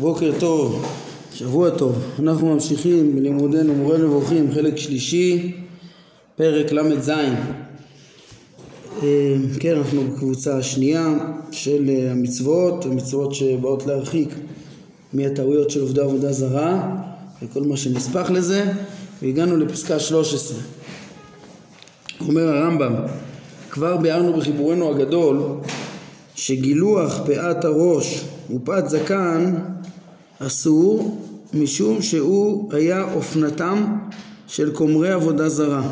בוקר טוב, שבוע טוב. אנחנו ממשיכים בלימודנו מורה נבוכים, חלק שלישי, פרק ל"ז. אה, כן, אנחנו בקבוצה השנייה של אה, המצוות, המצוות שבאות להרחיק מהטעויות של עובדי עבודה זרה וכל מה שנספח לזה, והגענו לפסקה 13. אומר הרמב"ם, כבר ביארנו בחיבורנו הגדול שגילוח פאת הראש ופאת זקן אסור משום שהוא היה אופנתם של כומרי עבודה זרה.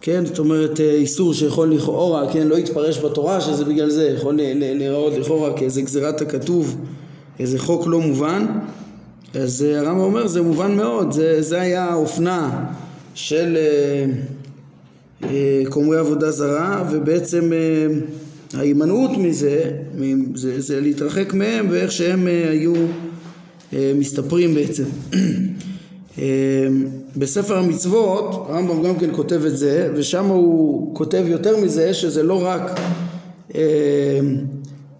כן, זאת אומרת אה, איסור שיכול לכאורה, כן, לא יתפרש בתורה שזה בגלל זה, יכול להיראות לכאורה כאיזה גזירת הכתוב, איזה חוק לא מובן, אז אה, הרמב"ם אומר זה מובן מאוד, זה, זה היה האופנה של כומרי אה, אה, עבודה זרה ובעצם אה, ההימנעות מזה זה, זה להתרחק מהם ואיך שהם אה, היו אה, מסתפרים בעצם. אה, בספר המצוות הרמב"ם גם כן כותב את זה ושם הוא כותב יותר מזה שזה לא רק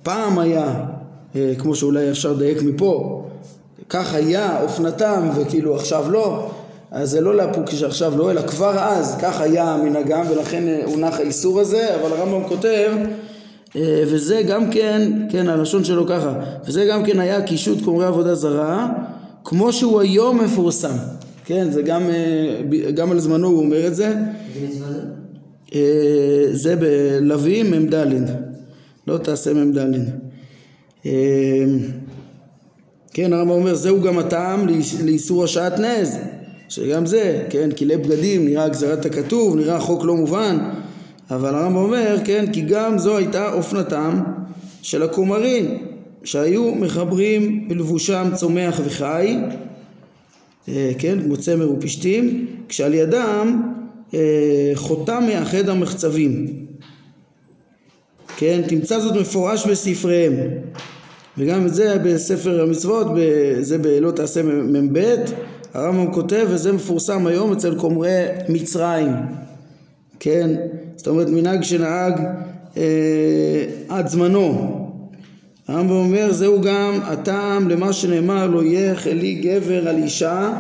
פעם היה כמו שאולי אפשר לדייק מפה כך היה אופנתם וכאילו עכשיו לא אז זה לא לאפוק שעכשיו לא אלא כבר אז כך היה מנהגם ולכן הונח האיסור הזה אבל הרמב"ם כותב וזה גם כן, כן הלשון שלו ככה, וזה גם כן היה קישוט כומרי עבודה זרה כמו שהוא היום מפורסם, כן זה גם, אה, גם על זמנו הוא אומר את זה, אה, זה בלווים מ"ד, לא תעשה מ"ד, כן הרמב"ם אומר זהו גם הטעם לאיסור השעטנז, שגם זה, כן כלי בגדים נראה גזרת הכתוב, נראה חוק לא מובן אבל הרמב"ם אומר, כן, כי גם זו הייתה אופנתם של הכומרים שהיו מחברים בלבושם צומח וחי, אה, כן, כמו צמר ופשתים, כשעל ידם אה, חותם מאחד המחצבים. כן, תמצא זאת מפורש בספריהם. וגם את זה בספר המצוות, זה בלא תעשה מ"ב, הרמב"ם כותב וזה מפורסם היום אצל כומרי מצרים. כן, זאת אומרת מנהג שנהג אה, עד זמנו. הרמב"ם אומר זהו גם הטעם למה שנאמר לא יהיה חלי גבר על אישה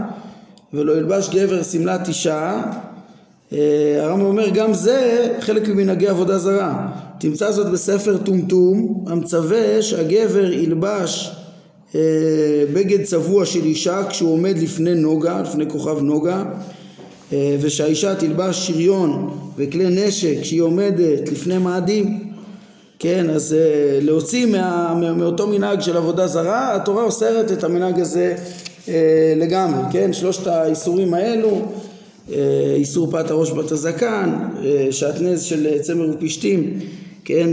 ולא ילבש גבר שמלת אישה אה, הרמב"ם אומר גם זה חלק ממנהגי עבודה זרה תמצא זאת בספר טומטום המצווה שהגבר ילבש אה, בגד צבוע של אישה כשהוא עומד לפני נוגה, לפני כוכב נוגה ושהאישה תלבש שריון וכלי נשק כשהיא עומדת לפני מאדים כן אז אה, להוציא מה, מאותו מנהג של עבודה זרה התורה אוסרת את המנהג הזה אה, לגמרי כן? שלושת האיסורים האלו איסור פת הראש בת הזקן שעטנז של צמר ופשתים כן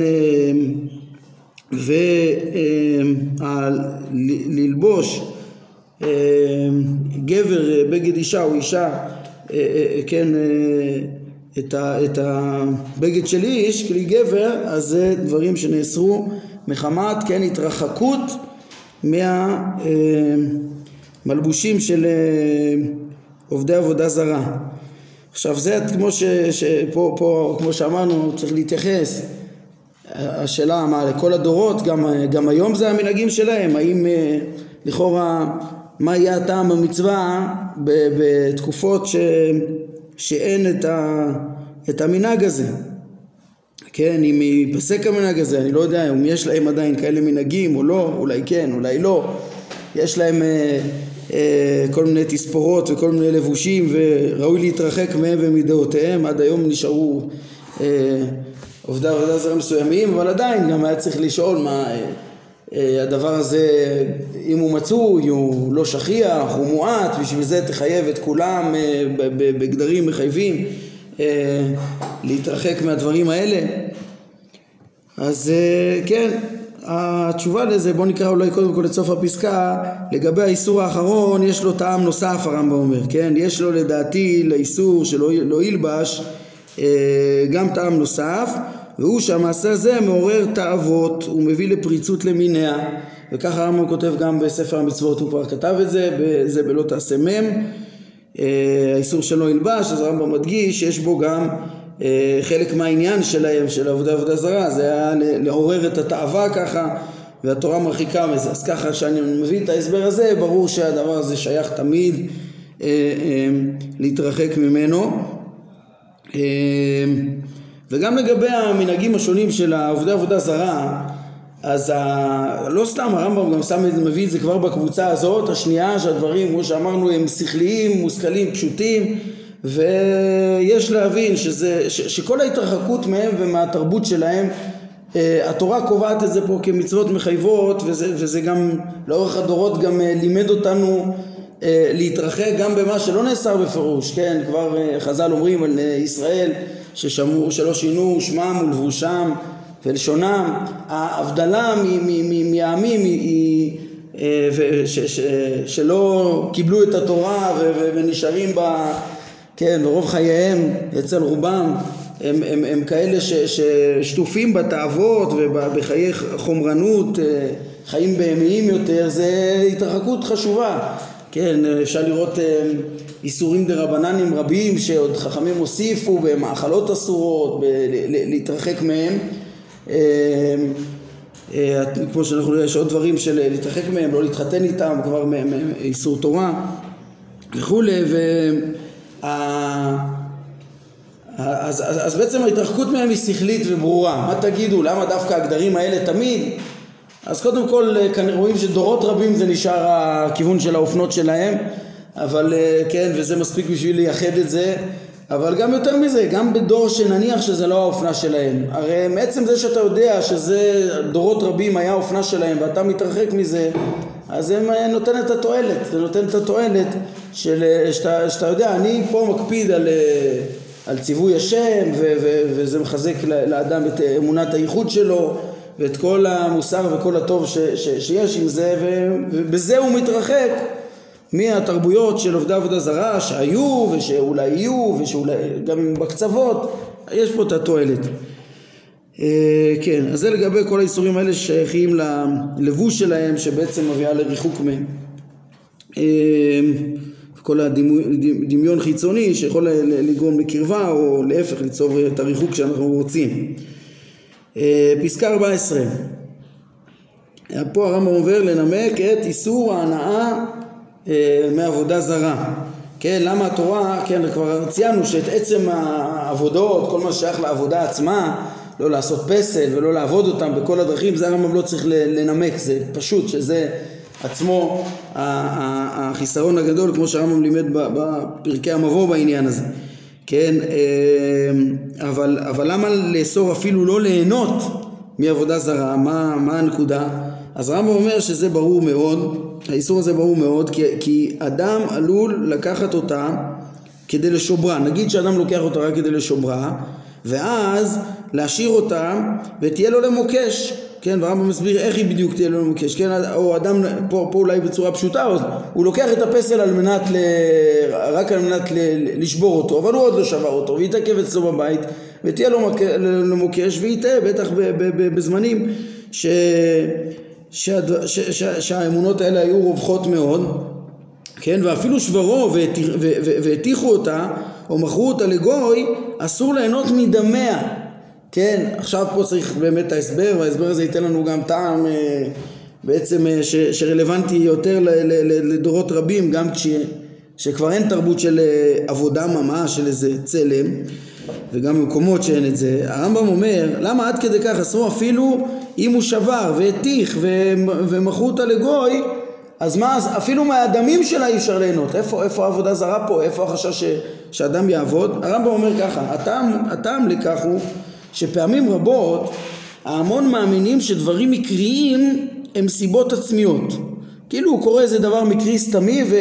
וללבוש גבר בגד אישה או אישה אה, אה, כן, אה, את, ה, את הבגד של איש, כלי גבר, אז זה דברים שנאסרו מחמת, כן, התרחקות מהמלבושים של עובדי עבודה זרה. עכשיו זה כמו ש, שפה, פה, כמו שאמרנו, צריך להתייחס. השאלה מה לכל הדורות, גם, גם היום זה המנהגים שלהם, האם לכאורה מה יהיה הטעם במצווה בתקופות ש, שאין את, ה, את המנהג הזה. כן אם ייפסק המנהג הזה אני לא יודע אם יש להם עדיין כאלה מנהגים או לא אולי כן אולי לא. יש להם אה, אה, כל מיני תספורות וכל מיני לבושים וראוי להתרחק מהם ומדעותיהם. עד היום נשארו אה, עובדי עבודה זרה מסוימים אבל עדיין גם היה צריך לשאול מה אה, הדבר הזה, אם הוא מצוי, הוא לא שכיח, הוא מועט, בשביל זה תחייב את כולם אה, בגדרים מחייבים אה, להתרחק מהדברים האלה. אז כן, התשובה לזה, בואו נקרא אולי קודם כל את סוף הפסקה, לגבי האיסור האחרון יש לו טעם נוסף הרמב"ם אומר, כן? יש לו לדעתי לאיסור שלא לא ילבש גם טעם נוסף והוא שהמעשה הזה מעורר תאוות, הוא מביא לפריצות למיניה, וככה הרמב"ם כותב גם בספר המצוות, הוא כבר כתב את זה, זה בלא תעשה מ', אה, האיסור שלא ילבש, אז הרמב"ם מדגיש שיש בו גם אה, חלק מהעניין שלהם, של עבודה עבודה זרה, זה היה לעורר את התאווה ככה, והתורה מרחיקה מזה. אז ככה כשאני מביא את ההסבר הזה, ברור שהדבר הזה שייך תמיד אה, להתרחק ממנו. וגם לגבי המנהגים השונים של עובדי עבודה זרה, אז ה... לא סתם הרמב"ם גם שם, מביא את זה כבר בקבוצה הזאת, השנייה שהדברים כמו שאמרנו הם שכליים, מושכלים, פשוטים ויש להבין שזה, ש, שכל ההתרחקות מהם ומהתרבות שלהם אה, התורה קובעת את זה פה כמצוות מחייבות וזה, וזה גם לאורך הדורות גם אה, לימד אותנו אה, להתרחק גם במה שלא נאסר בפירוש, כן, כבר חז"ל אומרים על ישראל ששמעו, שלא שינו שמם ולבושם ולשונם, ההבדלה מהעמים היא שלא קיבלו את התורה ונשארים בה, כן, ברוב חייהם אצל רובם הם, הם, הם כאלה ש, ששטופים בתאוות ובחיי חומרנות, אה, חיים בהמיים יותר, זה התרחקות חשובה. כן, אפשר לראות אה, איסורים דה רבננים רבים שעוד חכמים הוסיפו במאכלות אסורות, ב- להתרחק מהם. אה, כמו שאנחנו רואים, יש עוד דברים של להתרחק מהם, לא להתחתן איתם, כבר איסור תורה וכולי, וה... אז, אז, אז בעצם ההתרחקות מהם היא שכלית וברורה. מה תגידו, למה דווקא הגדרים האלה תמיד? אז קודם כל אה, כאן רואים שדורות רבים זה נשאר הכיוון של האופנות שלהם, אבל אה, כן, וזה מספיק בשביל לייחד את זה, אבל גם יותר מזה, גם בדור שנניח שזה לא האופנה שלהם, הרי מעצם זה שאתה יודע שזה דורות רבים היה האופנה שלהם ואתה מתרחק מזה, אז זה אה, נותן את התועלת, זה נותן את התועלת של, שאתה, שאתה יודע, אני פה מקפיד על על ציווי השם ו- ו- וזה מחזק לאדם את אמונת הייחוד שלו ואת כל המוסר וכל הטוב ש- ש- שיש עם זה ו- ובזה הוא מתרחק מהתרבויות של עובדי עבודה זרה שהיו ושאולי יהיו ושאולי גם אם בקצוות יש פה את התועלת. אה, כן, אז זה לגבי כל האיסורים האלה ששייכים ללבוש שלהם שבעצם מביאה לריחוק מהם. אה, כל הדמיון חיצוני שיכול לגרום לקרבה או להפך ליצור את הריחוק שאנחנו רוצים. אה, פסקה 14 פה הרמב"ם עובר לנמק את איסור ההנאה אה, מעבודה זרה. כן, למה התורה, כן, כבר ציינו שאת עצם העבודות, כל מה שייך לעבודה עצמה, לא לעשות פסל ולא לעבוד אותם בכל הדרכים, זה הרמב"ם לא צריך לנמק, זה פשוט שזה עצמו החיסרון הגדול כמו שהרמב"ם לימד בפרקי המבוא בעניין הזה. כן אה, אבל, אבל למה לאסור אפילו לא ליהנות מעבודה זרה? מה, מה הנקודה? אז הרמב"ם אומר שזה ברור מאוד האיסור הזה ברור מאוד כי, כי אדם עלול לקחת אותה כדי לשוברה. נגיד שאדם לוקח אותה רק כדי לשוברה ואז להשאיר אותה ותהיה לו למוקש כן, והרמב"ם מסביר איך היא בדיוק תהיה לו מוקש, כן, או אדם, פה, פה אולי בצורה פשוטה, הוא לוקח את הפסל על מנת, ל, רק על מנת ל, לשבור אותו, אבל הוא עוד לא שבר אותו, ויתעכב אצלו בבית, ותהיה לו מוקש, ויטעה בטח ב, ב, ב, בזמנים ש, ש, ש, ש, שהאמונות האלה היו רווחות מאוד, כן, ואפילו שברו והטיחו אותה, או מכרו אותה לגוי, אסור ליהנות מדמיה. כן, עכשיו פה צריך באמת ההסבר, וההסבר הזה ייתן לנו גם טעם אה, בעצם אה, ש, שרלוונטי יותר ל, ל, ל, לדורות רבים, גם כש, שכבר אין תרבות של אה, עבודה ממש, של איזה צלם, וגם במקומות שאין את זה. הרמב"ם אומר, למה עד כדי כך אסרו אפילו אם הוא שבר והטיח ומכרו אותה לגוי, אז מה, אז אפילו מהדמים שלה אי אפשר ליהנות. איפה, איפה העבודה זרה פה? איפה החשש ש, שאדם יעבוד? הרמב"ם אומר ככה, הטעם, הטעם לכך הוא שפעמים רבות ההמון מאמינים שדברים מקריים הם סיבות עצמיות. כאילו הוא קורא איזה דבר מקרי סתמי ו...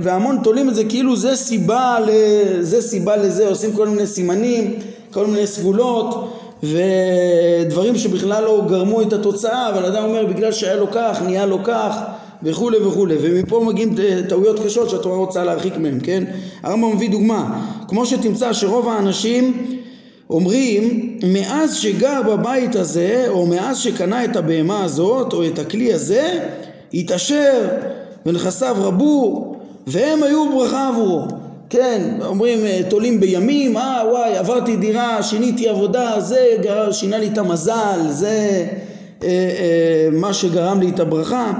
והמון תולים את זה כאילו זה סיבה, ל... זה סיבה לזה, עושים כל מיני סימנים, כל מיני סגולות ודברים שבכלל לא גרמו את התוצאה, אבל אדם אומר בגלל שהיה לו כך, נהיה לו כך וכולי וכולי, ומפה מגיעים טעויות קשות שהתורה רוצה להרחיק מהם, כן? הרמב"ם מביא דוגמה, כמו שתמצא שרוב האנשים אומרים מאז שגר בבית הזה או מאז שקנה את הבהמה הזאת או את הכלי הזה התעשר ונכסיו רבו והם היו ברכה עבורו. כן, אומרים תולים בימים, אה וואי עברתי דירה, שיניתי עבודה, זה שינה לי את המזל, זה אה, אה, מה שגרם לי את הברכה,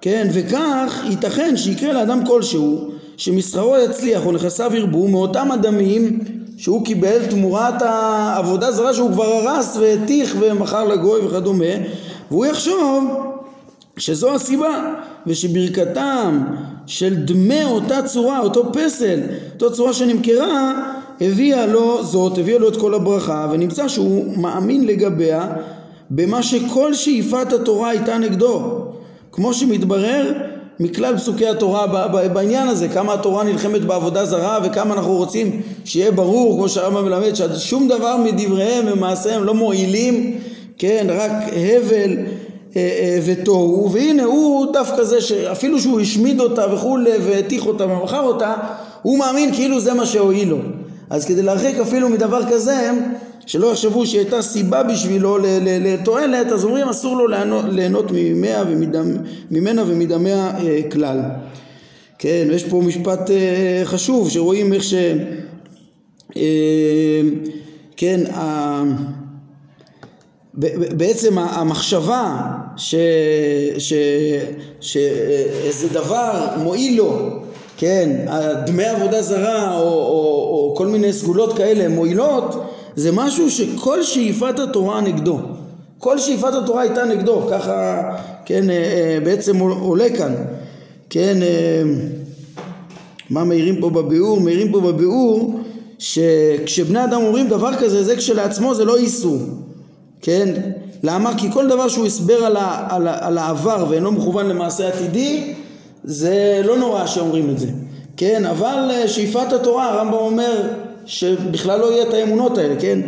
כן, וכך ייתכן שיקרה לאדם כלשהו שמסחרו יצליח או נכסיו ירבו מאותם אדמים שהוא קיבל תמורת העבודה זרה שהוא כבר הרס והטיח ומכר לגוי וכדומה והוא יחשוב שזו הסיבה ושברכתם של דמי אותה צורה, אותו פסל, אותו צורה שנמכרה הביאה לו זאת, הביאה לו את כל הברכה ונמצא שהוא מאמין לגביה במה שכל שאיפת התורה הייתה נגדו. כמו שמתברר מכלל פסוקי התורה בעניין הזה, כמה התורה נלחמת בעבודה זרה וכמה אנחנו רוצים שיהיה ברור, כמו שהרמב"ם מלמד, ששום דבר מדבריהם ומעשיהם לא מועילים, כן, רק הבל ותוהו, והנה הוא דווקא זה שאפילו שהוא השמיד אותה וכולי והטיח אותה ומכר אותה, הוא מאמין כאילו זה מה שהועיל לו. אז כדי להרחיק אפילו מדבר כזה, שלא יחשבו שהייתה סיבה בשבילו לתועלת, אז אומרים אסור לו ליהנות ממאה ממנה ומדמיה אה, כלל. כן, יש פה משפט אה, חשוב שרואים איך ש... אה, כן, בעצם המחשבה שאיזה דבר מועיל לו, כן, דמי עבודה זרה או, או, או כל מיני סגולות כאלה מועילות, זה משהו שכל שאיפת התורה נגדו. כל שאיפת התורה הייתה נגדו, ככה, כן, אה, אה, בעצם עולה כאן, כן, אה, מה מעירים פה בביאור? מעירים פה בביאור שכשבני אדם אומרים דבר כזה, זה כשלעצמו זה לא איסור, כן? למה? כי כל דבר שהוא הסבר על, ה, על, ה, על העבר ואינו מכוון למעשה עתידי, זה לא נורא שאומרים את זה, כן? אבל שאיפת התורה, הרמב"ם אומר, שבכלל לא יהיה את האמונות האלה, כן?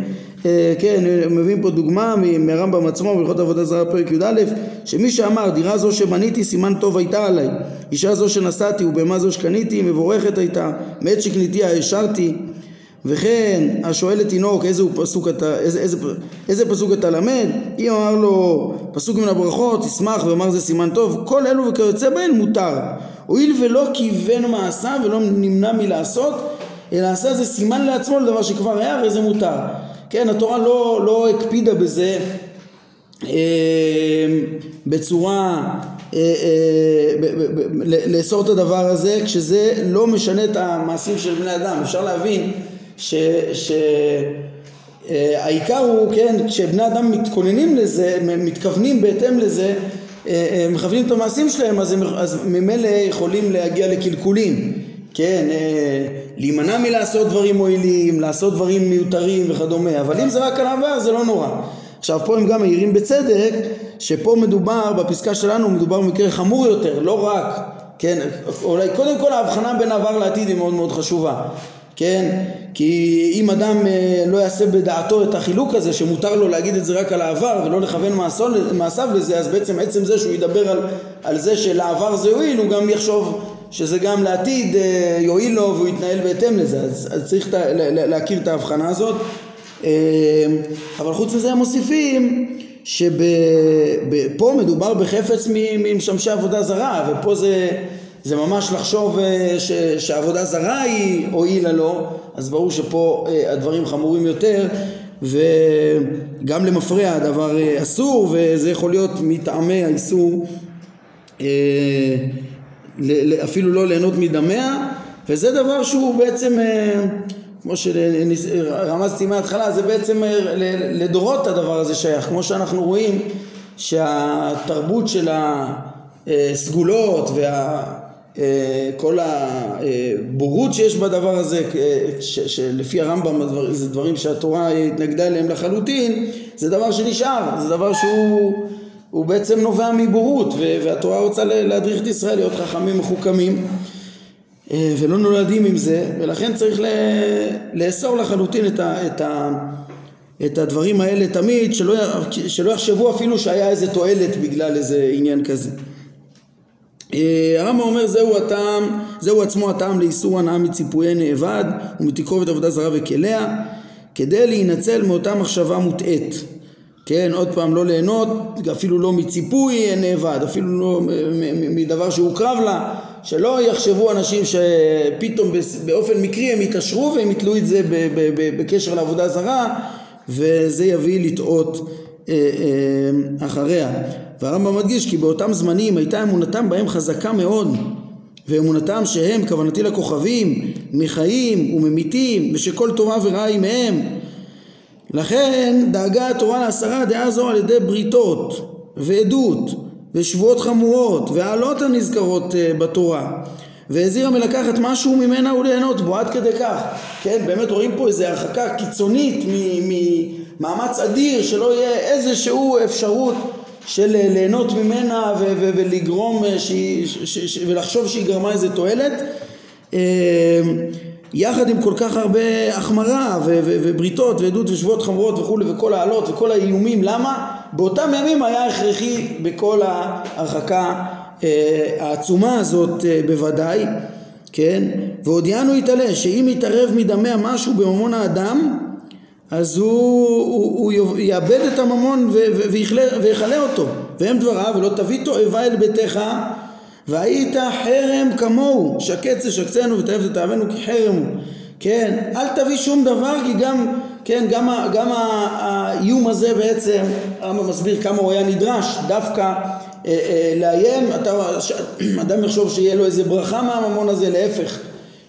אה, כן, מביאים פה דוגמה מהרמב"ם עצמו בהלכות עבודה זרה פרק י"א שמי שאמר דירה זו שבניתי סימן טוב הייתה עליי אישה זו שנשאתי ובהמה זו שקניתי מבורכת הייתה מעת שקניתיה השארתי וכן השואל את תינוק איזה פסוק אתה, איזה, איזה, איזה פסוק אתה למד אם אמר לו פסוק מן הברכות תשמח ואמר זה סימן טוב כל אלו וכיוצא בהן מותר הואיל ולא כיוון מעשה ולא נמנע מלעשות אלא עשה זה סימן לעצמו לדבר שכבר היה, הרי זה מותר. כן, התורה לא, לא הקפידה בזה אה, בצורה, אה, אה, לאסור את הדבר הזה, כשזה לא משנה את המעשים של בני אדם. אפשר להבין ש... ש אה, הוא, כן, כשבני אדם מתכוננים לזה, מתכוונים בהתאם לזה, אה, אה, מכוונים את המעשים שלהם, אז, אז ממילא יכולים להגיע לקלקולים. כן, להימנע מלעשות דברים מועילים, לעשות דברים מיותרים וכדומה, אבל אם זה רק על העבר זה לא נורא. עכשיו פה הם גם מעירים בצדק שפה מדובר, בפסקה שלנו מדובר במקרה חמור יותר, לא רק, כן, אולי קודם כל ההבחנה בין עבר לעתיד היא מאוד מאוד חשובה, כן, כי אם אדם אה, לא יעשה בדעתו את החילוק הזה שמותר לו להגיד את זה רק על העבר ולא לכוון מעשיו לזה אז בעצם עצם זה שהוא ידבר על, על זה שלעבר זה יועיל הוא גם יחשוב שזה גם לעתיד אה, יועיל לו והוא יתנהל בהתאם לזה. אז, אז צריך להכיר את ההבחנה הזאת. אה, אבל חוץ מזה הם מוסיפים שפה מדובר בחפץ ממשמשי עבודה זרה ופה זה, זה ממש לחשוב אה, ש, שעבודה זרה היא הועילה לו אז ברור שפה הדברים חמורים יותר וגם למפרע הדבר אסור וזה יכול להיות מטעמי האיסור אפילו לא ליהנות מדמיה וזה דבר שהוא בעצם אה, כמו שרמזתי מההתחלה זה בעצם אה, לדורות הדבר הזה שייך. כמו שאנחנו רואים שהתרבות של הסגולות וכל הבורות שיש בדבר הזה שלפי הרמב"ם זה דברים שהתורה התנגדה אליהם לחלוטין זה דבר שנשאר זה דבר שהוא הוא בעצם נובע מבורות והתורה רוצה להדריך את ישראל להיות חכמים מחוכמים אה, ולא נולדים עם זה ולכן צריך לאסור לחלוטין את, ה, את, ה, את הדברים האלה תמיד שלא, שלא יחשבו אפילו שהיה איזה תועלת בגלל איזה עניין כזה. אה, הרמב"ם אומר זהו הטעם, זהו עצמו הטעם לאיסור הנאה מציפויי נאבד ומתקרובת עבודה זרה וכליה כדי להינצל מאותה מחשבה מוטעית כן, עוד פעם לא ליהנות, אפילו לא מציפוי נאבד, אפילו לא מדבר שהוקרב לה, שלא יחשבו אנשים שפתאום באופן מקרי הם יתעשרו והם יתלו את זה בקשר לעבודה זרה וזה יביא לטעות אה, אה, אחריה. והרמב"ם מדגיש כי באותם זמנים הייתה אמונתם בהם חזקה מאוד ואמונתם שהם, כוונתי לכוכבים, מחיים וממיתים ושכל טובה ורעה היא מהם לכן דאגה התורה להסרה דעה זו על ידי בריתות ועדות ושבועות חמורות והעלות הנזכרות אה, בתורה. והזהירה מלקחת משהו ממנה וליהנות בו. עד כדי כך כן באמת רואים פה איזו הרחקה קיצונית ממאמץ אדיר שלא יהיה איזשהו אפשרות של אה, ליהנות ממנה ו- ו- ולגרום אה, ש- ש- ש- ולחשוב שהיא גרמה איזה תועלת יחד עם כל כך הרבה החמרה ו- ו- ובריתות ועדות ושבועות חמורות וכולי וכל העלות וכל האיומים למה? באותם ימים היה הכרחי בכל ההרחקה אה, העצומה הזאת בוודאי כן והודיענו יתעלה שאם יתערב מדמיה משהו בממון האדם אז הוא, הוא, הוא יאבד את הממון ויכלה אותו. והם דבריו ולא תביא תועבה אל ביתך והיית חרם כמוהו, שקץ תשקצנו ותאהב תתאהבנו כי חרם הוא. כן, אל תביא שום דבר כי גם, כן, גם, גם האיום הזה בעצם, הרמב"ם מסביר כמה הוא היה נדרש דווקא אה, אה, לאיים, אתה, אדם יחשוב שיהיה לו איזה ברכה מהממון הזה, להפך,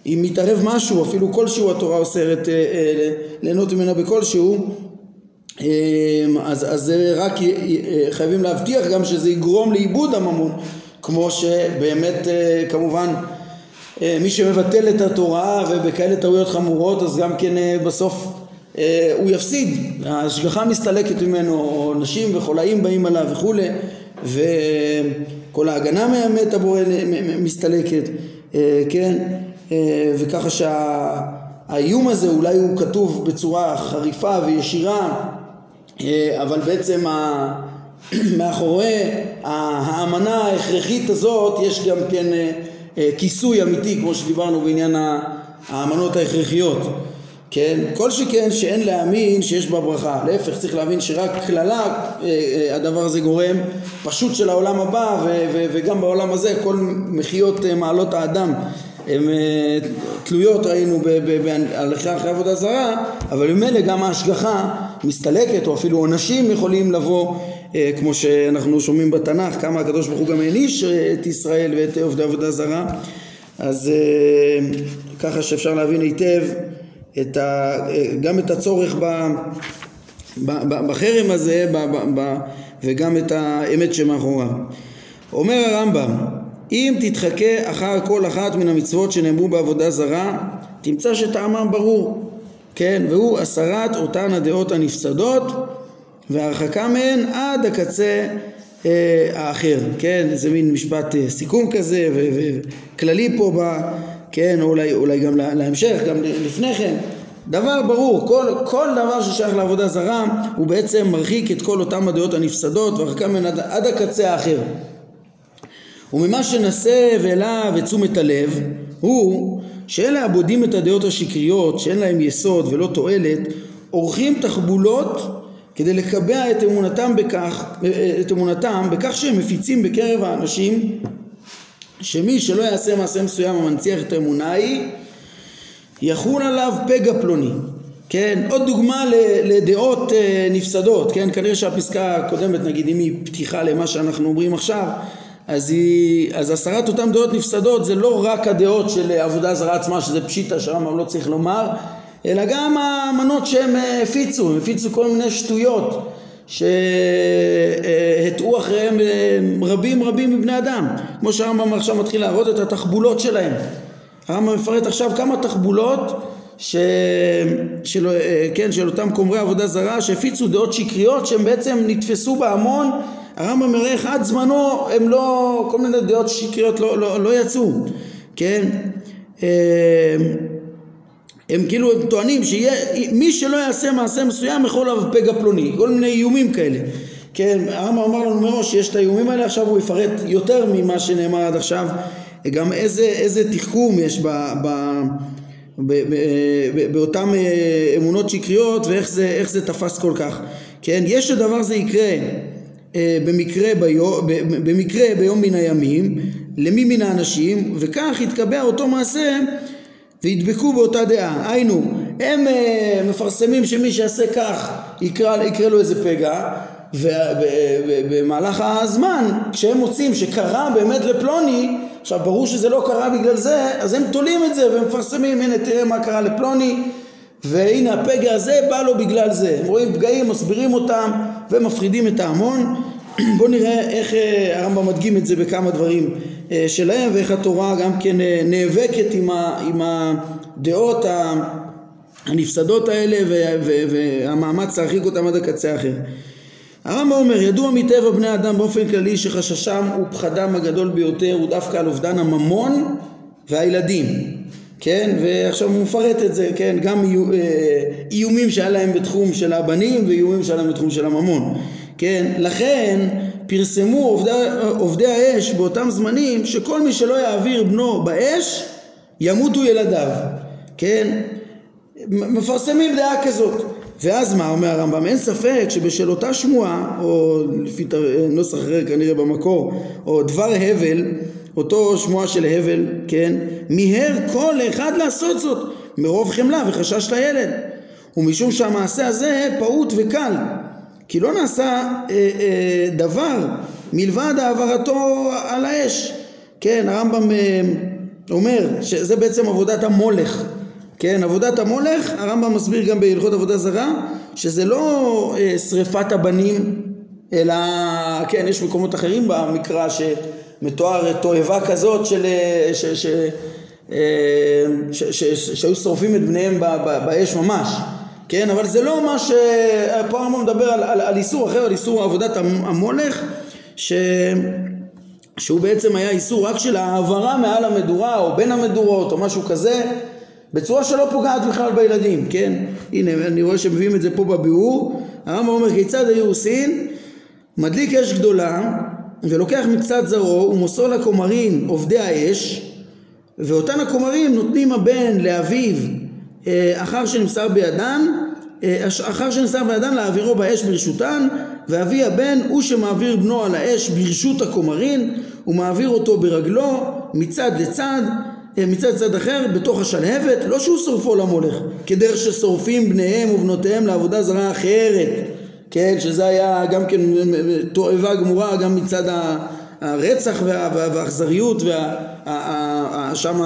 אם מתערב משהו, אפילו כלשהו התורה אוסרת אה, אה, ליהנות ממנה בכלשהו, אה, אז, אז רק אה, חייבים להבטיח גם שזה יגרום לאיבוד הממון כמו שבאמת כמובן מי שמבטל את התורה ובכאלה טעויות חמורות אז גם כן בסוף הוא יפסיד, ההשגחה מסתלקת ממנו, נשים וחולאים באים עליו וכולי וכל ההגנה מהמת הבורא מסתלקת, כן, וככה שהאיום הזה אולי הוא כתוב בצורה חריפה וישירה אבל בעצם מאחורי האמנה ההכרחית הזאת יש גם כן אה, אה, כיסוי אמיתי כמו שדיברנו בעניין האמנות ההכרחיות כן? כל שכן שאין להאמין שיש בה ברכה להפך צריך להבין שרק קללה אה, הדבר הזה גורם פשוט של העולם הבא וגם בעולם הזה כל מחיות מעלות האדם הן תלויות ראינו בהלכה אחרי עבודה זרה אבל ממילא גם ההשגחה מסתלקת או אפילו עונשים יכולים לבוא אה, כמו שאנחנו שומעים בתנ"ך כמה הקדוש ברוך הוא גם העניש אה, את ישראל ואת עובדי עבודה זרה אז אה, ככה שאפשר להבין היטב את ה, גם את הצורך ב, ב, ב, בחרם הזה ב, ב, ב, וגם את האמת שמאחוריו. אומר הרמב"ם אם תתחכה אחר כל אחת מן המצוות שנאמרו בעבודה זרה תמצא שטעמם ברור כן והוא הסרת אותן הדעות הנפסדות והרחקה מהן עד הקצה אה, האחר, כן? זה מין משפט אה, סיכום כזה וכללי פה, ב, כן? או אולי, אולי גם להמשך, גם לפני כן. דבר ברור, כל, כל דבר ששייך לעבודה זרה הוא בעצם מרחיק את כל אותם הדעות הנפסדות והרחקה מהן עד, עד הקצה האחר. וממה שנסב אליו את תשומת הלב הוא שאלה הבודים את הדעות השקריות שאין להם יסוד ולא תועלת עורכים תחבולות כדי לקבע את אמונתם בכך, את אמונתם בכך שהם מפיצים בקרב האנשים שמי שלא יעשה מעשה מסוים המנציח את האמונה היא יחול עליו פגע פלוני. כן, עוד דוגמה לדעות אה, נפסדות, כן, כנראה שהפסקה הקודמת נגיד אם היא פתיחה למה שאנחנו אומרים עכשיו אז, היא, אז הסרת אותן דעות נפסדות זה לא רק הדעות של עבודה זרה עצמה שזה פשיטה שהרמב"ם לא צריך לומר אלא גם המנות שהם אה, הפיצו, הם הפיצו כל מיני שטויות שהטעו אחריהם אה, רבים רבים מבני אדם. כמו שהרמב"ם עכשיו מתחיל להראות את התחבולות שלהם. הרמב"ם מפרט עכשיו כמה תחבולות ש... של... אה, כן, של אותם כומרי עבודה זרה שהפיצו דעות שקריות שהם בעצם נתפסו בהמון הרמב"ם מראה איך עד זמנו הם לא, כל מיני דעות שקריות לא, לא, לא יצאו כן הם כאילו הם טוענים שמי שלא יעשה מעשה מסוים יכול עליו פגע פלוני, כל מיני איומים כאלה. כן, הרמב"ם אמר לנו מראש שיש את האיומים האלה, עכשיו הוא יפרט יותר ממה שנאמר עד עכשיו, גם איזה, איזה תחכום יש ב, ב, ב, ב, ב, באותן אה, אמונות שקריות ואיך זה, זה תפס כל כך. כן, יש שדבר זה יקרה במקרה, ביו, במקרה ביום מן הימים למי מן האנשים וכך יתקבע אותו מעשה וידבקו באותה דעה. היינו, הם uh, מפרסמים שמי שיעשה כך יקרא, יקרא לו איזה פגע, ובמהלך הזמן, כשהם מוצאים שקרה באמת לפלוני, עכשיו ברור שזה לא קרה בגלל זה, אז הם תולים את זה ומפרסמים, הנה תראה מה קרה לפלוני, והנה הפגע הזה בא לו בגלל זה. הם רואים פגעים, מסבירים אותם ומפחידים את ההמון. בואו נראה איך אה, הרמב"ם מדגים את זה בכמה דברים אה, שלהם ואיך התורה גם כן אה, נאבקת עם, עם הדעות הנפסדות האלה והמאמץ להרחיק אותם עד הקצה האחר. הרמב"ם אומר, ידוע מטבע בני אדם באופן כללי שחששם ופחדם הגדול ביותר הוא דווקא על אובדן הממון והילדים, כן? ועכשיו הוא מפרט את זה, כן? גם איומים שהיה להם בתחום של הבנים ואיומים שהיה להם בתחום של הממון. כן? לכן פרסמו עובדי, עובדי האש באותם זמנים שכל מי שלא יעביר בנו באש ימותו ילדיו, כן? מפרסמים דעה כזאת. ואז מה אומר הרמב"ם? אין ספק שבשל אותה שמועה, או לפי נוסח אחר כנראה במקור, או דבר הבל, אותו שמועה של הבל, כן? מיהר כל אחד לעשות זאת מרוב חמלה וחשש לילד. ומשום שהמעשה הזה פעוט וקל, כי לא נעשה אה, אה, דבר מלבד העברתו על האש. כן, הרמב"ם אה, אומר שזה בעצם עבודת המולך. כן, עבודת המולך, הרמב"ם מסביר גם בהלכות עבודה זרה, שזה לא אה, שריפת הבנים, אלא, כן, יש מקומות אחרים במקרא שמתואר תועבה כזאת של, אה, שהיו שורפים את בניהם באש ממש. כן, אבל זה לא מה ש... פה הרמב"ם מדבר על, על, על איסור אחר, על איסור עבודת המולך, ש... שהוא בעצם היה איסור רק של העברה מעל המדורה או בין המדורות או משהו כזה, בצורה שלא פוגעת בכלל בילדים, כן? הנה, אני רואה שמביאים את זה פה בביאור. הרמב"ם אומר, כיצד היו עושים? מדליק אש גדולה ולוקח מקצת זרעו ומוסר לכומרים עובדי האש ואותן הכומרים נותנים הבן לאביו אה, אחר שנמסר בידן, אה, אחר שנמסר בידן להעבירו באש ברשותן, ואבי הבן הוא שמעביר בנו על האש ברשות הכומרין, ומעביר אותו ברגלו מצד לצד, אה, מצד לצד אחר בתוך השלהבת, לא שהוא שורפו למולך, כדרך ששורפים בניהם ובנותיהם לעבודה זרה אחרת, כן, שזה היה גם כן תועבה גמורה גם מצד הרצח והאכזריות ושם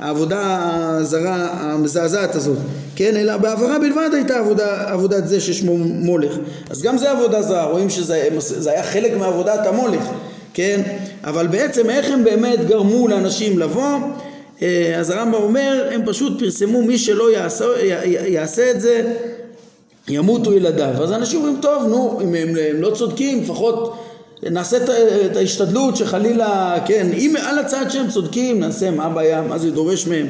העבודה הזרה המזעזעת הזאת, כן, אלא בעברה בלבד הייתה עבודה, עבודת זה ששמו מולך. אז גם זה עבודה זרה, רואים שזה היה חלק מעבודת המולך, כן, אבל בעצם איך הם באמת גרמו לאנשים לבוא? אה, אז הרמב"ם אומר, הם פשוט פרסמו מי שלא יעשה, יעשה את זה ימותו ילדיו. אז אנשים אומרים, טוב, נו, אם הם, הם לא צודקים, לפחות נעשה את ההשתדלות שחלילה, כן, אם על הצד שהם צודקים נעשה מה הבעיה, מה זה דורש מהם,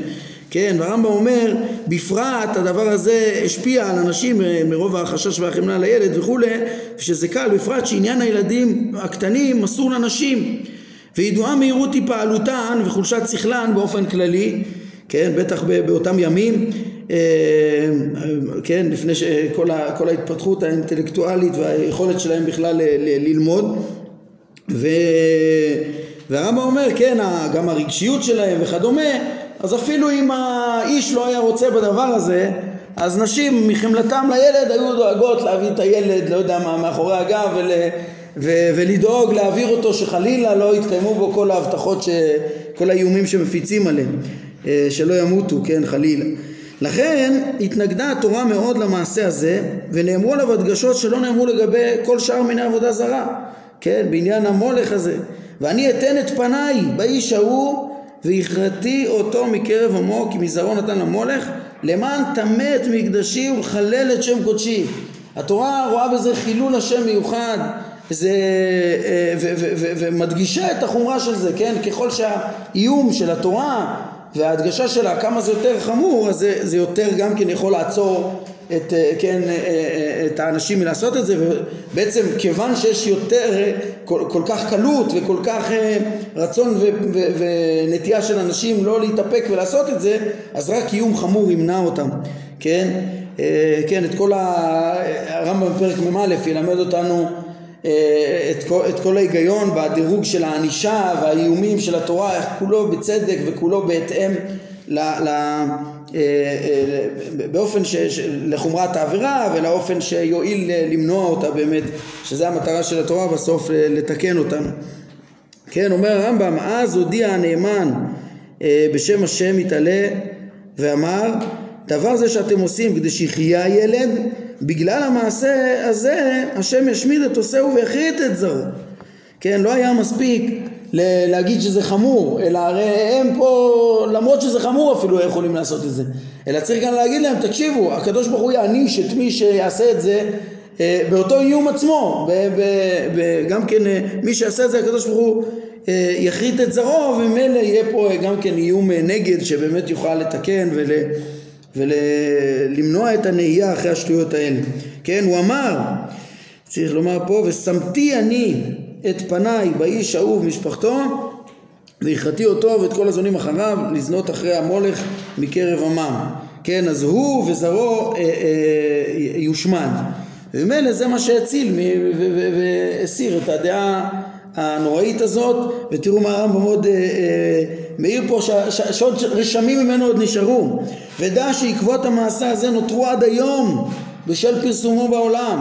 כן, והרמב"ם אומר, בפרט הדבר הזה השפיע על אנשים אה, מרוב החשש והחמלה לילד וכולי, ושזה קל, בפרט שעניין הילדים הקטנים אסור לנשים, וידועה מהירות היפעלותן וחולשת שכלן באופן כללי, כן, בטח באותם ימים, כן, לפני שכל ההתפתחות האינטלקטואלית והיכולת שלהם בכלל ללמוד ו... והרמב"ם אומר, כן, גם הרגשיות שלהם וכדומה, אז אפילו אם האיש לא היה רוצה בדבר הזה, אז נשים מחמלתם לילד היו דואגות להביא את הילד, לא יודע מה, מאחורי הגב ול, ו, ולדאוג להעביר אותו שחלילה לא יתקיימו בו כל ההבטחות, ש, כל האיומים שמפיצים עליהם, אה, שלא ימותו, כן, חלילה. לכן התנגדה התורה מאוד למעשה הזה ונאמרו עליו הדגשות שלא נאמרו לגבי כל שאר מיני עבודה זרה כן, בעניין המולך הזה. ואני אתן את פניי באיש ההוא והכרתי אותו מקרב עמו כי מזרעו נתן למולך למען טמא את מקדשי ולחלל את שם קודשי. התורה רואה בזה חילול השם מיוחד זה, אה, ומדגישה את החומרה של זה, כן? ככל שהאיום של התורה וההדגשה שלה כמה זה יותר חמור, אז זה, זה יותר גם כן יכול לעצור את, אה, כן, אה, אה, את האנשים מלעשות את זה ובעצם כיוון שיש יותר כל, כל כך קלות וכל כך רצון ו, ו, ונטייה של אנשים לא להתאפק ולעשות את זה אז רק איום חמור ימנע אותם כן, כן את כל הרמב"ם בפרק מ"א ילמד אותנו את כל, את כל ההיגיון בדירוג של הענישה והאיומים של התורה איך כולו בצדק וכולו בהתאם באופן ש, ש, לחומרת העבירה ולאופן שיועיל למנוע אותה באמת, שזה המטרה של התורה בסוף לתקן אותנו. כן, אומר הרמב"ם, אז הודיע הנאמן בשם השם יתעלה ואמר, דבר זה שאתם עושים כדי שיחיה הילד, בגלל המעשה הזה השם ישמיד את עושהו ויכרית את זרעו. כן, לא היה מספיק להגיד שזה חמור, אלא הרי הם פה, למרות שזה חמור אפילו יכולים לעשות את זה. אלא צריך גם להגיד להם, תקשיבו, הקדוש ברוך הוא יעניש את מי שיעשה את זה אה, באותו איום עצמו. וגם כן, אה, מי שיעשה את זה, הקדוש ברוך הוא אה, יכרית את זרעו, וממילא יהיה פה גם כן איום נגד שבאמת יוכל לתקן ול... ולמנוע את הנהייה אחרי השטויות האלה. כן, הוא אמר, צריך לומר פה, ושמתי אני את פניי באיש ההוא ובמשפחתו והכרתי אותו ואת כל הזונים אחריו לזנות אחרי המולך מקרב עמם. כן, אז הוא וזרעו אה, אה, יושמד. וממילא זה מה שהציל והסיר את הדעה הנוראית הזאת, ותראו מה הרמב"ם עוד אה, אה, מעיר פה שעוד רשמים ממנו עוד נשארו. ודע שעקבות המעשה הזה נותרו עד היום בשל פרסומו בעולם.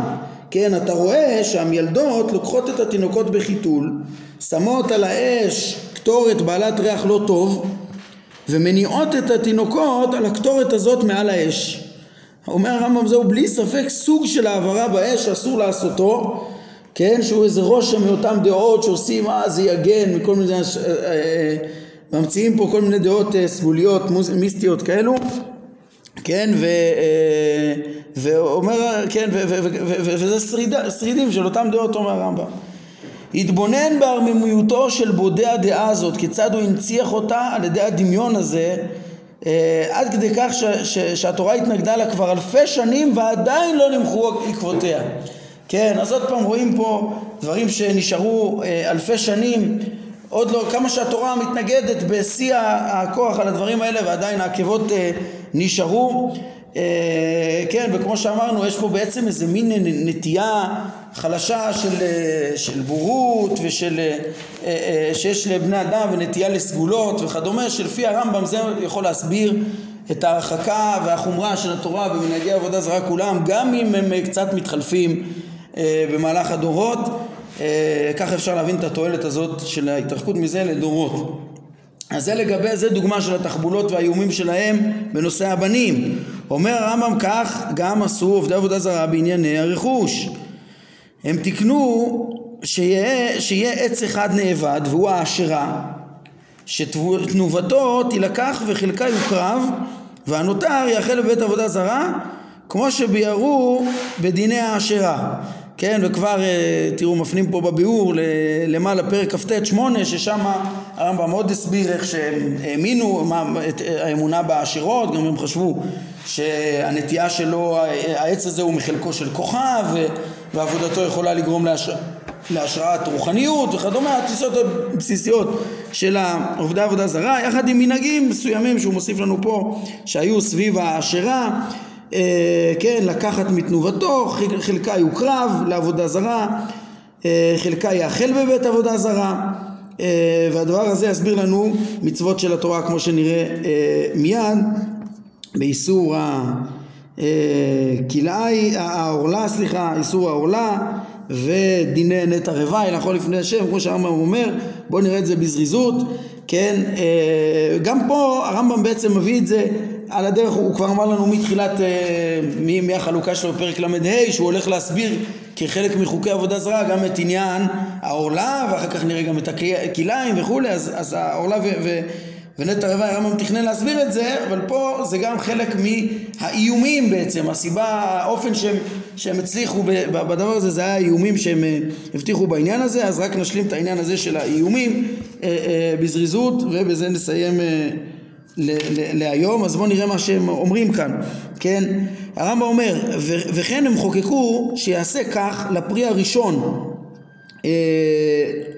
כן, אתה רואה שהמילדות לוקחות את התינוקות בחיתול, שמות על האש קטורת בעלת ריח לא טוב, ומניעות את התינוקות על הקטורת הזאת מעל האש. אומר הרמב"ם זהו בלי ספק סוג של העברה באש שאסור לעשותו, כן, שהוא איזה רושם מאותן דעות שעושים אה זה יגן מכל מיני, אה, אה, ממציאים פה כל מיני דעות אה, סגוליות, מיסטיות כאלו, כן, ו... אה, ואומר, כן, וזה שרידים של אותם דעות, אומר הרמב"ם. התבונן בערממיותו של בודה הדעה הזאת, כיצד הוא הנציח אותה על ידי הדמיון הזה, אה, עד כדי כך ש, ש, שהתורה התנגדה לה כבר אלפי שנים ועדיין לא נמחו עקבותיה. כן, אז עוד פעם רואים פה דברים שנשארו אלפי שנים, עוד לא, כמה שהתורה מתנגדת בשיא הכוח על הדברים האלה ועדיין העקבות אה, נשארו. אה, כן, וכמו שאמרנו, יש פה בעצם איזה מין נטייה חלשה של, אה, של בורות ושל, אה, שיש לבני אדם ונטייה לסגולות וכדומה, שלפי הרמב"ם זה יכול להסביר את ההרחקה והחומרה של התורה במנהגי עבודה זרה כולם, גם אם הם קצת מתחלפים במהלך הדורות, ככה אפשר להבין את התועלת הזאת של ההתרחקות מזה לדורות. אז זה לגבי, זה דוגמה של התחבולות והאיומים שלהם בנושא הבנים. אומר הרמב"ם כך גם עשו עובדי עבודה זרה בענייני הרכוש. הם תיקנו שיהיה, שיהיה עץ אחד נאבד והוא העשרה שתנובתו תילקח וחלקה יוקרב והנותר יאכל בבית עבודה זרה כמו שביארו בדיני העשרה כן, וכבר אה, תראו מפנים פה בביאור למעלה פרק כ"ט שמונה ששם הרמב"ם מאוד הסביר איך שהם האמינו את האמונה בעשירות, גם הם חשבו שהנטייה שלו, העץ הזה הוא מחלקו של כוכב ועבודתו יכולה לגרום להש... להשראת רוחניות וכדומה, התפיסות הבסיסיות של עובדי עבודה זרה, יחד עם מנהגים מסוימים שהוא מוסיף לנו פה שהיו סביב העשירה. אה, כן, לקחת מתנובתו, חלקה יוקרב לעבודה זרה, אה, חלקה יאכל בבית עבודה זרה, אה, והדבר הזה יסביר לנו מצוות של התורה כמו שנראה מיד, באיסור הכלאי, העורלה, סליחה, איסור העורלה ודיני נטע רוואי, לאכול לפני השם, כמו שהרמב"ם אומר, בואו נראה את זה בזריזות, כן, גם פה הרמב"ם בעצם מביא את זה על הדרך הוא כבר אמר לנו מתחילת, אה, מהחלוקה שלו בפרק ל"ה, שהוא הולך להסביר כחלק מחוקי עבודה זרה גם את עניין העורלה, ואחר כך נראה גם את הכלאיים וכולי, אז, אז העורלה ו... ו ונטע רבעי הרמב"ם תכנן להסביר את זה, אבל פה זה גם חלק מהאיומים בעצם, הסיבה, האופן שהם, שהם הצליחו בדבר הזה, זה היה האיומים שהם אה, הבטיחו בעניין הזה, אז רק נשלים את העניין הזה של האיומים אה, בזריזות, ובזה נסיים להיום, אז בואו נראה מה שהם אומרים כאן, כן? הרמב"ם אומר, וכן הם חוקקו שיעשה כך לפרי הראשון אה,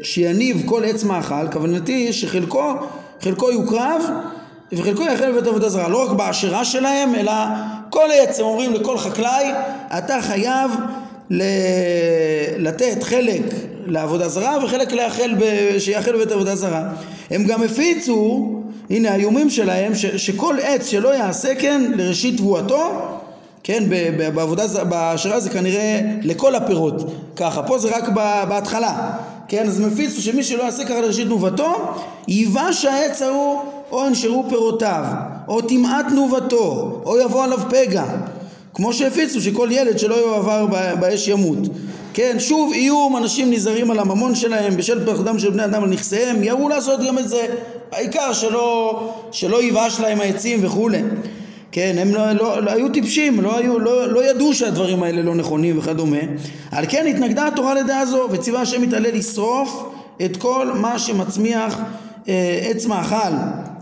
שיניב כל עץ מאכל, כוונתי שחלקו חלקו יוקרב וחלקו יאכל בבית עבודה זרה, לא רק בעשירה שלהם, אלא כל עץ, הם אומרים לכל חקלאי, אתה חייב לתת חלק לעבודה זרה וחלק. שיאכל בבית עבודה זרה. הם גם הפיצו הנה האיומים שלהם ש, שכל עץ שלא יעשה כן לראשית תבואתו כן, בעבודה, בהשראה זה כנראה לכל הפירות. ככה, פה זה רק בהתחלה. כן, אז מפיצו שמי שלא יעשה ככה לראשית תנובתו ייבש העץ ההוא או ינשרו פירותיו או תמעט תנובתו או יבוא עליו פגע. כמו שהפיצו שכל ילד שלא יועבר באש ימות כן, שוב איום, אנשים נזהרים על הממון שלהם בשל פחדם של בני אדם על נכסיהם, יראו לעשות גם את זה, העיקר שלא, שלא ייבש להם העצים וכולי. כן, הם לא, לא, לא היו טיפשים, לא, היו, לא, לא ידעו שהדברים האלה לא נכונים וכדומה. על כן התנגדה התורה לדעה זו, וציווה השם יתעלה לשרוף את כל מה שמצמיח אה, עץ מאכל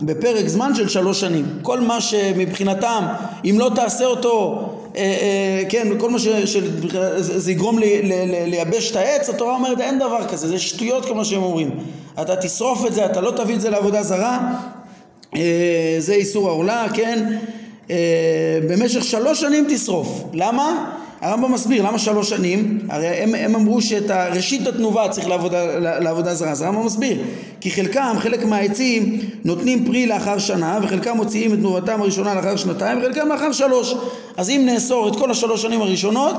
בפרק זמן של שלוש שנים. כל מה שמבחינתם, אם לא תעשה אותו כן, כל מה שזה יגרום לי, ל, ל, לייבש את העץ, התורה אומרת אין דבר כזה, זה שטויות כמו שהם אומרים. אתה תשרוף את זה, אתה לא תביא את זה לעבודה זרה, אה, זה איסור העולה, כן? במשך שלוש שנים תשרוף. למה? הרמב"ם מסביר למה שלוש שנים, הרי הם, הם אמרו שאת ראשית התנובה צריך לעבודה, לעבודה זרה, אז הרמב"ם מסביר כי חלקם, חלק מהעצים נותנים פרי לאחר שנה וחלקם מוציאים את תנובתם הראשונה לאחר שנתיים וחלקם לאחר שלוש. אז אם נאסור את כל השלוש שנים הראשונות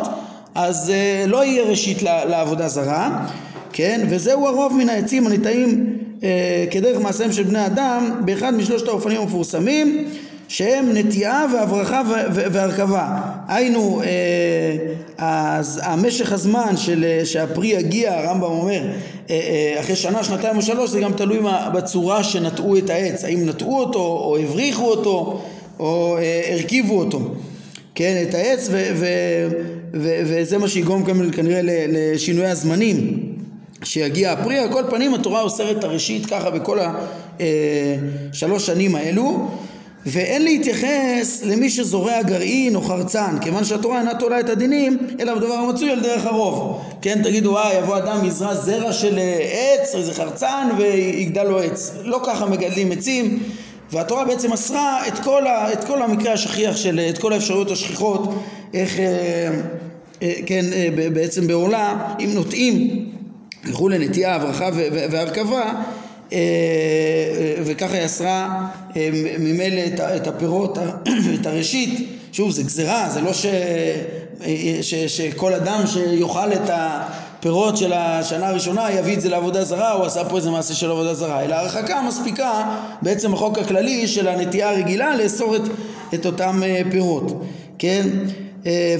אז uh, לא יהיה ראשית לעבודה זרה. כן? וזהו הרוב מן העצים הניטעים uh, כדרך מעשיהם של בני אדם באחד משלושת האופנים המפורסמים שהם נטיעה והברכה והרכבה. היינו אה, המשך הזמן של, אה, שהפרי יגיע הרמב"ם אומר אה, אחרי שנה שנתיים או שלוש זה גם תלוי בצורה שנטעו את העץ. האם נטעו אותו או הבריחו אותו או הרכיבו אותו. כן את העץ ו, ו, ו, וזה מה שיגרום כנראה לשינוי הזמנים. שיגיע הפרי על כל פנים התורה אוסרת את הראשית ככה בכל השלוש שנים האלו ואין להתייחס למי שזורע גרעין או חרצן כיוון שהתורה אינה תולה את הדינים אלא בדבר המצוי על דרך הרוב. כן תגידו אה יבוא אדם יזרע זרע של אה, עץ איזה חרצן ויגדל לו עץ. לא ככה מגדלים עצים והתורה בעצם אסרה את כל, ה, את כל המקרה השכיח של את כל האפשרויות השכיחות איך אה, אה, כן אה, בעצם בעולה אם נוטעים וכולי נטייה הברכה והרכבה וככה היא אסרה אה, ממילא את הפירות, את הראשית, שוב זה גזירה, זה לא ש, ש, שכל אדם שיאכל את הפירות של השנה הראשונה יביא את זה לעבודה זרה או עשה פה איזה מעשה של עבודה זרה, אלא הרחקה מספיקה בעצם החוק הכללי של הנטייה הרגילה לאסור את, את אותם פירות, כן?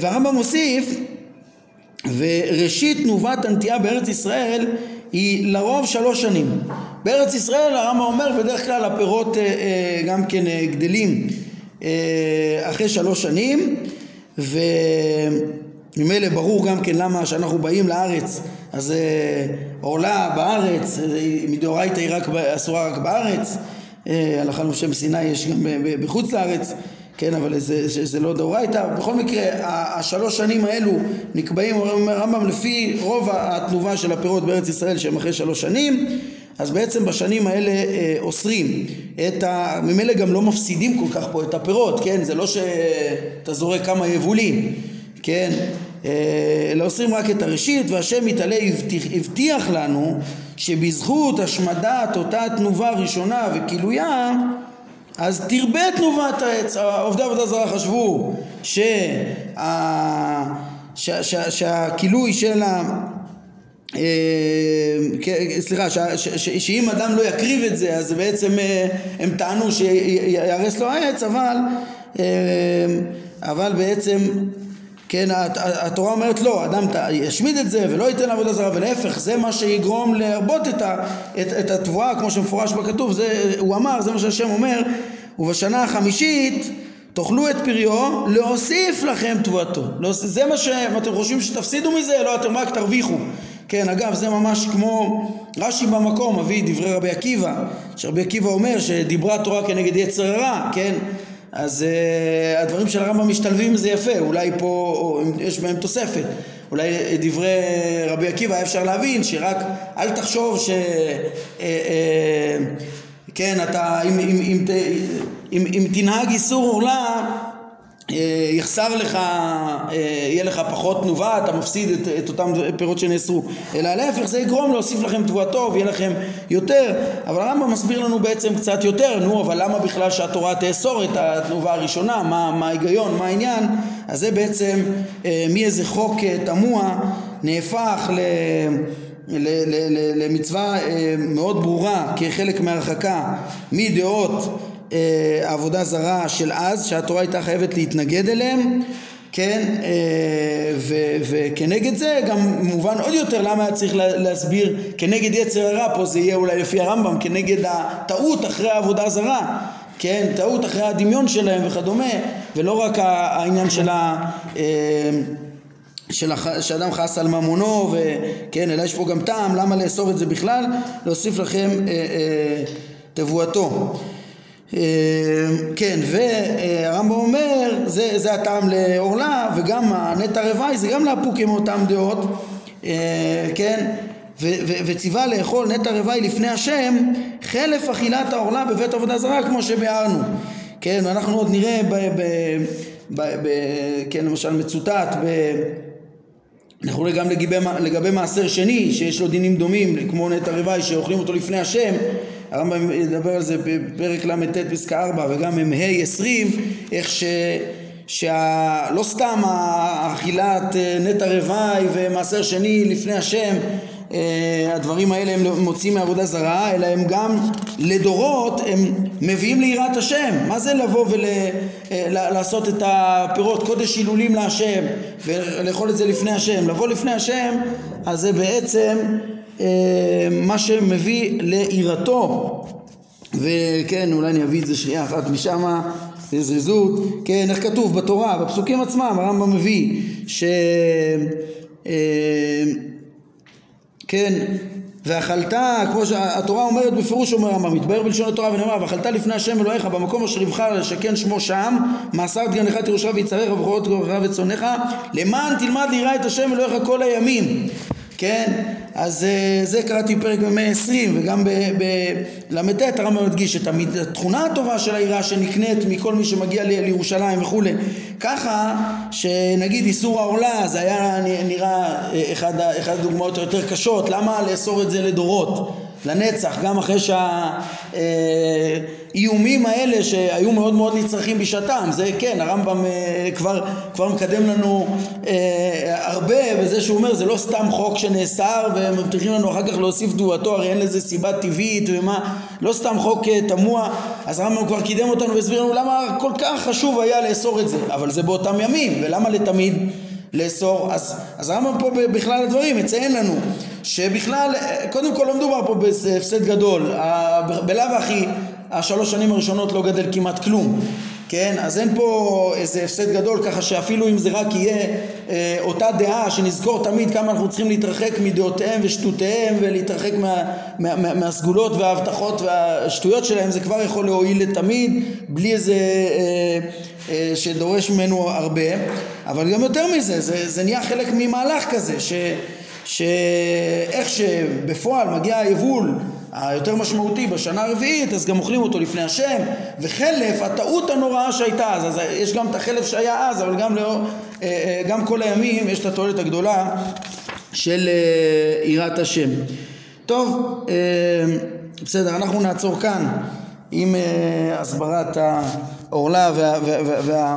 והרמב"ם מוסיף וראשית תנובת הנטייה בארץ ישראל היא לרוב שלוש שנים. בארץ ישראל הרמב"ם אומר בדרך כלל הפירות אה, אה, גם כן אה, גדלים אחרי שלוש שנים וממילא ברור גם כן למה שאנחנו באים לארץ אז עורלה בארץ מדאורייתא היא רק אסורה רק בארץ הלכה למשה בסיני יש גם בחוץ לארץ כן, אבל זה, זה, זה לא דאורייתא. בכל מקרה, השלוש שנים האלו נקבעים, אומר הרמב"ם, לפי רוב התנובה של הפירות בארץ ישראל שהם אחרי שלוש שנים, אז בעצם בשנים האלה אה, אוסרים את ה... ממילא גם לא מפסידים כל כך פה את הפירות, כן? זה לא שאתה זורק כמה יבולים, כן? אה, אלא אוסרים רק את הראשית, והשם יתעלה הבטיח, הבטיח לנו שבזכות השמדת אותה תנובה ראשונה וכילויה אז תרבה תנובת העץ, עובדי עבודה זרה חשבו שה... שה... שה... שהכילוי של ה... אה, סליחה, שאם אדם לא יקריב את זה אז בעצם אה, הם טענו שיהרס לו העץ אבל אה, אבל בעצם כן, התורה אומרת לא, אדם ישמיד את זה ולא ייתן עבודה זרה ולהפך זה מה שיגרום להרבות את, את, התבואה כמו שמפורש בכתוב, זה, הוא אמר, זה מה שהשם אומר ובשנה החמישית תאכלו את פריו להוסיף לכם תבואתו זה מה שאתם חושבים שתפסידו מזה? לא, אתם רק תרוויחו כן, אגב, זה ממש כמו רש"י במקום מביא דברי רבי עקיבא, שרבי עקיבא אומר שדיברה תורה כנגד יצר הרע, כן? אז uh, הדברים של הרמב"ם משתלבים זה יפה, אולי פה או, יש בהם תוספת. אולי דברי רבי עקיבא אפשר להבין שרק אל תחשוב ש... Uh, uh, כן, אתה, אם, אם, אם, אם, אם תנהג איסור עורלה אה, יחסר לך, אה, יהיה לך פחות תנובה, אתה מפסיד את, את אותם פירות שנאסרו, אלא להפך זה יגרום להוסיף לכם תבואתו ויהיה לכם יותר, אבל הרמב"ם מסביר לנו בעצם קצת יותר, נו אבל למה בכלל שהתורה תאסור את התנובה הראשונה, מה, מה ההיגיון, מה העניין, אז זה בעצם אה, מאיזה חוק תמוה נהפך ל... למצווה מאוד ברורה כחלק מהרחקה מדעות אה, עבודה זרה של אז שהתורה הייתה חייבת להתנגד אליהם כן אה, וכנגד זה גם מובן עוד יותר למה היה צריך להסביר כנגד יצר הרע פה זה יהיה אולי לפי הרמב"ם כנגד הטעות אחרי העבודה זרה כן טעות אחרי הדמיון שלהם וכדומה ולא רק העניין של ה... אה, של הח... שאדם חס על ממונו וכן אלא יש פה גם טעם למה לאסור את זה בכלל? להוסיף לכם אה, אה, תבואתו. אה, כן, והרמב"ם אומר, זה, זה הטעם לעורלה, וגם הנטע רוואי זה גם לאפוק עם אותם דעות, אה, כן, ו, ו, וציווה לאכול נטע רוואי לפני השם, חלף אכילת העורלה בבית עבודה זרה, כמו שביארנו, כן, ואנחנו עוד נראה, ב, ב, ב, ב, כן, למשל מצוטט, ב... אנחנו נראה גם לגבי, לגבי מעשר שני שיש לו דינים דומים כמו נטע רוואי שאוכלים אותו לפני השם הרמב"ם ידבר על זה בפרק ל"ט פסקה 4 וגם מ"ה 20 איך ש... שלא סתם האכילת אה, נטע רוואי ומעשר שני לפני השם אה, הדברים האלה הם מוצאים מעבודה זרה אלא הם גם לדורות הם מביאים ליראת השם. מה זה לבוא ולעשות אה, את הפירות? קודש הילולים להשם ולאכול את זה לפני השם. לבוא לפני השם אז זה בעצם מה שמביא ליראתו. וכן אולי אני אביא את זה שנייה אחת משמה בזריזות כן איך כתוב בתורה בפסוקים עצמם הרמב"ם מביא ש... אה, כן ואכלת, כמו שהתורה אומרת בפירוש אומר הרמב"ם, מתבהר בלשון התורה ונאמר ואכלת לפני השם אלוהיך במקום אשר יבחר לשכן שמו שם מעשר דגנך תירושך ויצריך ובכורות גברך וצונך למען תלמד ליראה את השם אלוהיך כל הימים כן אז uh, זה קראתי בפרק ב-120 וגם בל"ט הרמב"ם מדגיש את התכונה הטובה של היראה שנקנית מכל מי שמגיע לירושלים וכולי. ככה שנגיד איסור העולה זה היה נראה אה, אחד, אחד הדוגמאות היותר קשות. למה לאסור את זה לדורות? לנצח גם אחרי שה... האיומים האלה שהיו מאוד מאוד נצרכים בשעתם זה כן הרמב"ם אה, כבר, כבר מקדם לנו אה, הרבה בזה שהוא אומר זה לא סתם חוק שנאסר ומבטיחים לנו אחר כך להוסיף תבואתו הרי אין לזה סיבה טבעית ומה לא סתם חוק אה, תמוה. אז הרמב"ם כבר קידם אותנו והסביר לנו למה כל כך חשוב היה לאסור את זה. אבל זה באותם ימים ולמה לתמיד לאסור? אז, אז הרמב"ם פה בכלל הדברים מציין לנו שבכלל קודם כל לא מדובר פה בהפסד גדול. בלאו הכי השלוש שנים הראשונות לא גדל כמעט כלום כן? אז אין פה איזה הפסד גדול ככה שאפילו אם זה רק יהיה אה, אותה דעה שנזכור תמיד כמה אנחנו צריכים להתרחק מדעותיהם ושטותיהם ולהתרחק מה, מה, מה, מהסגולות וההבטחות והשטויות שלהם זה כבר יכול להועיל לתמיד בלי איזה אה, אה, שדורש ממנו הרבה. אבל גם יותר מזה זה, זה נהיה חלק ממהלך כזה ש, שאיך שבפועל מגיע היבול היותר משמעותי בשנה הרביעית אז גם אוכלים אותו לפני השם וחלף הטעות הנוראה שהייתה אז, אז יש גם את החלף שהיה אז אבל גם, לא, אה, אה, גם כל הימים יש את התועלת הגדולה של אה, יראת השם. טוב בסדר אנחנו נעצור כאן עם הסברת העורלה וה, וה, וה, וה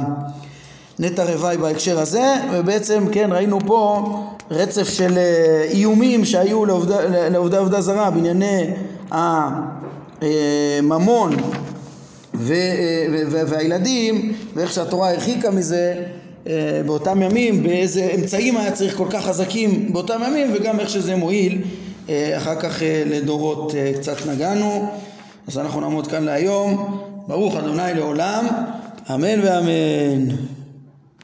נטע רוואי בהקשר הזה ובעצם כן ראינו פה רצף של אה, איומים שהיו לעובדי, עבודה זרה בענייני הממון ו, אה, ו, והילדים ואיך שהתורה הרחיקה מזה אה, באותם ימים באיזה אמצעים היה צריך כל כך חזקים באותם ימים וגם איך שזה מועיל אחר כך לדורות קצת נגענו. אז אנחנו נעמוד כאן להיום. ברוך אדוני לעולם. אמן ואמן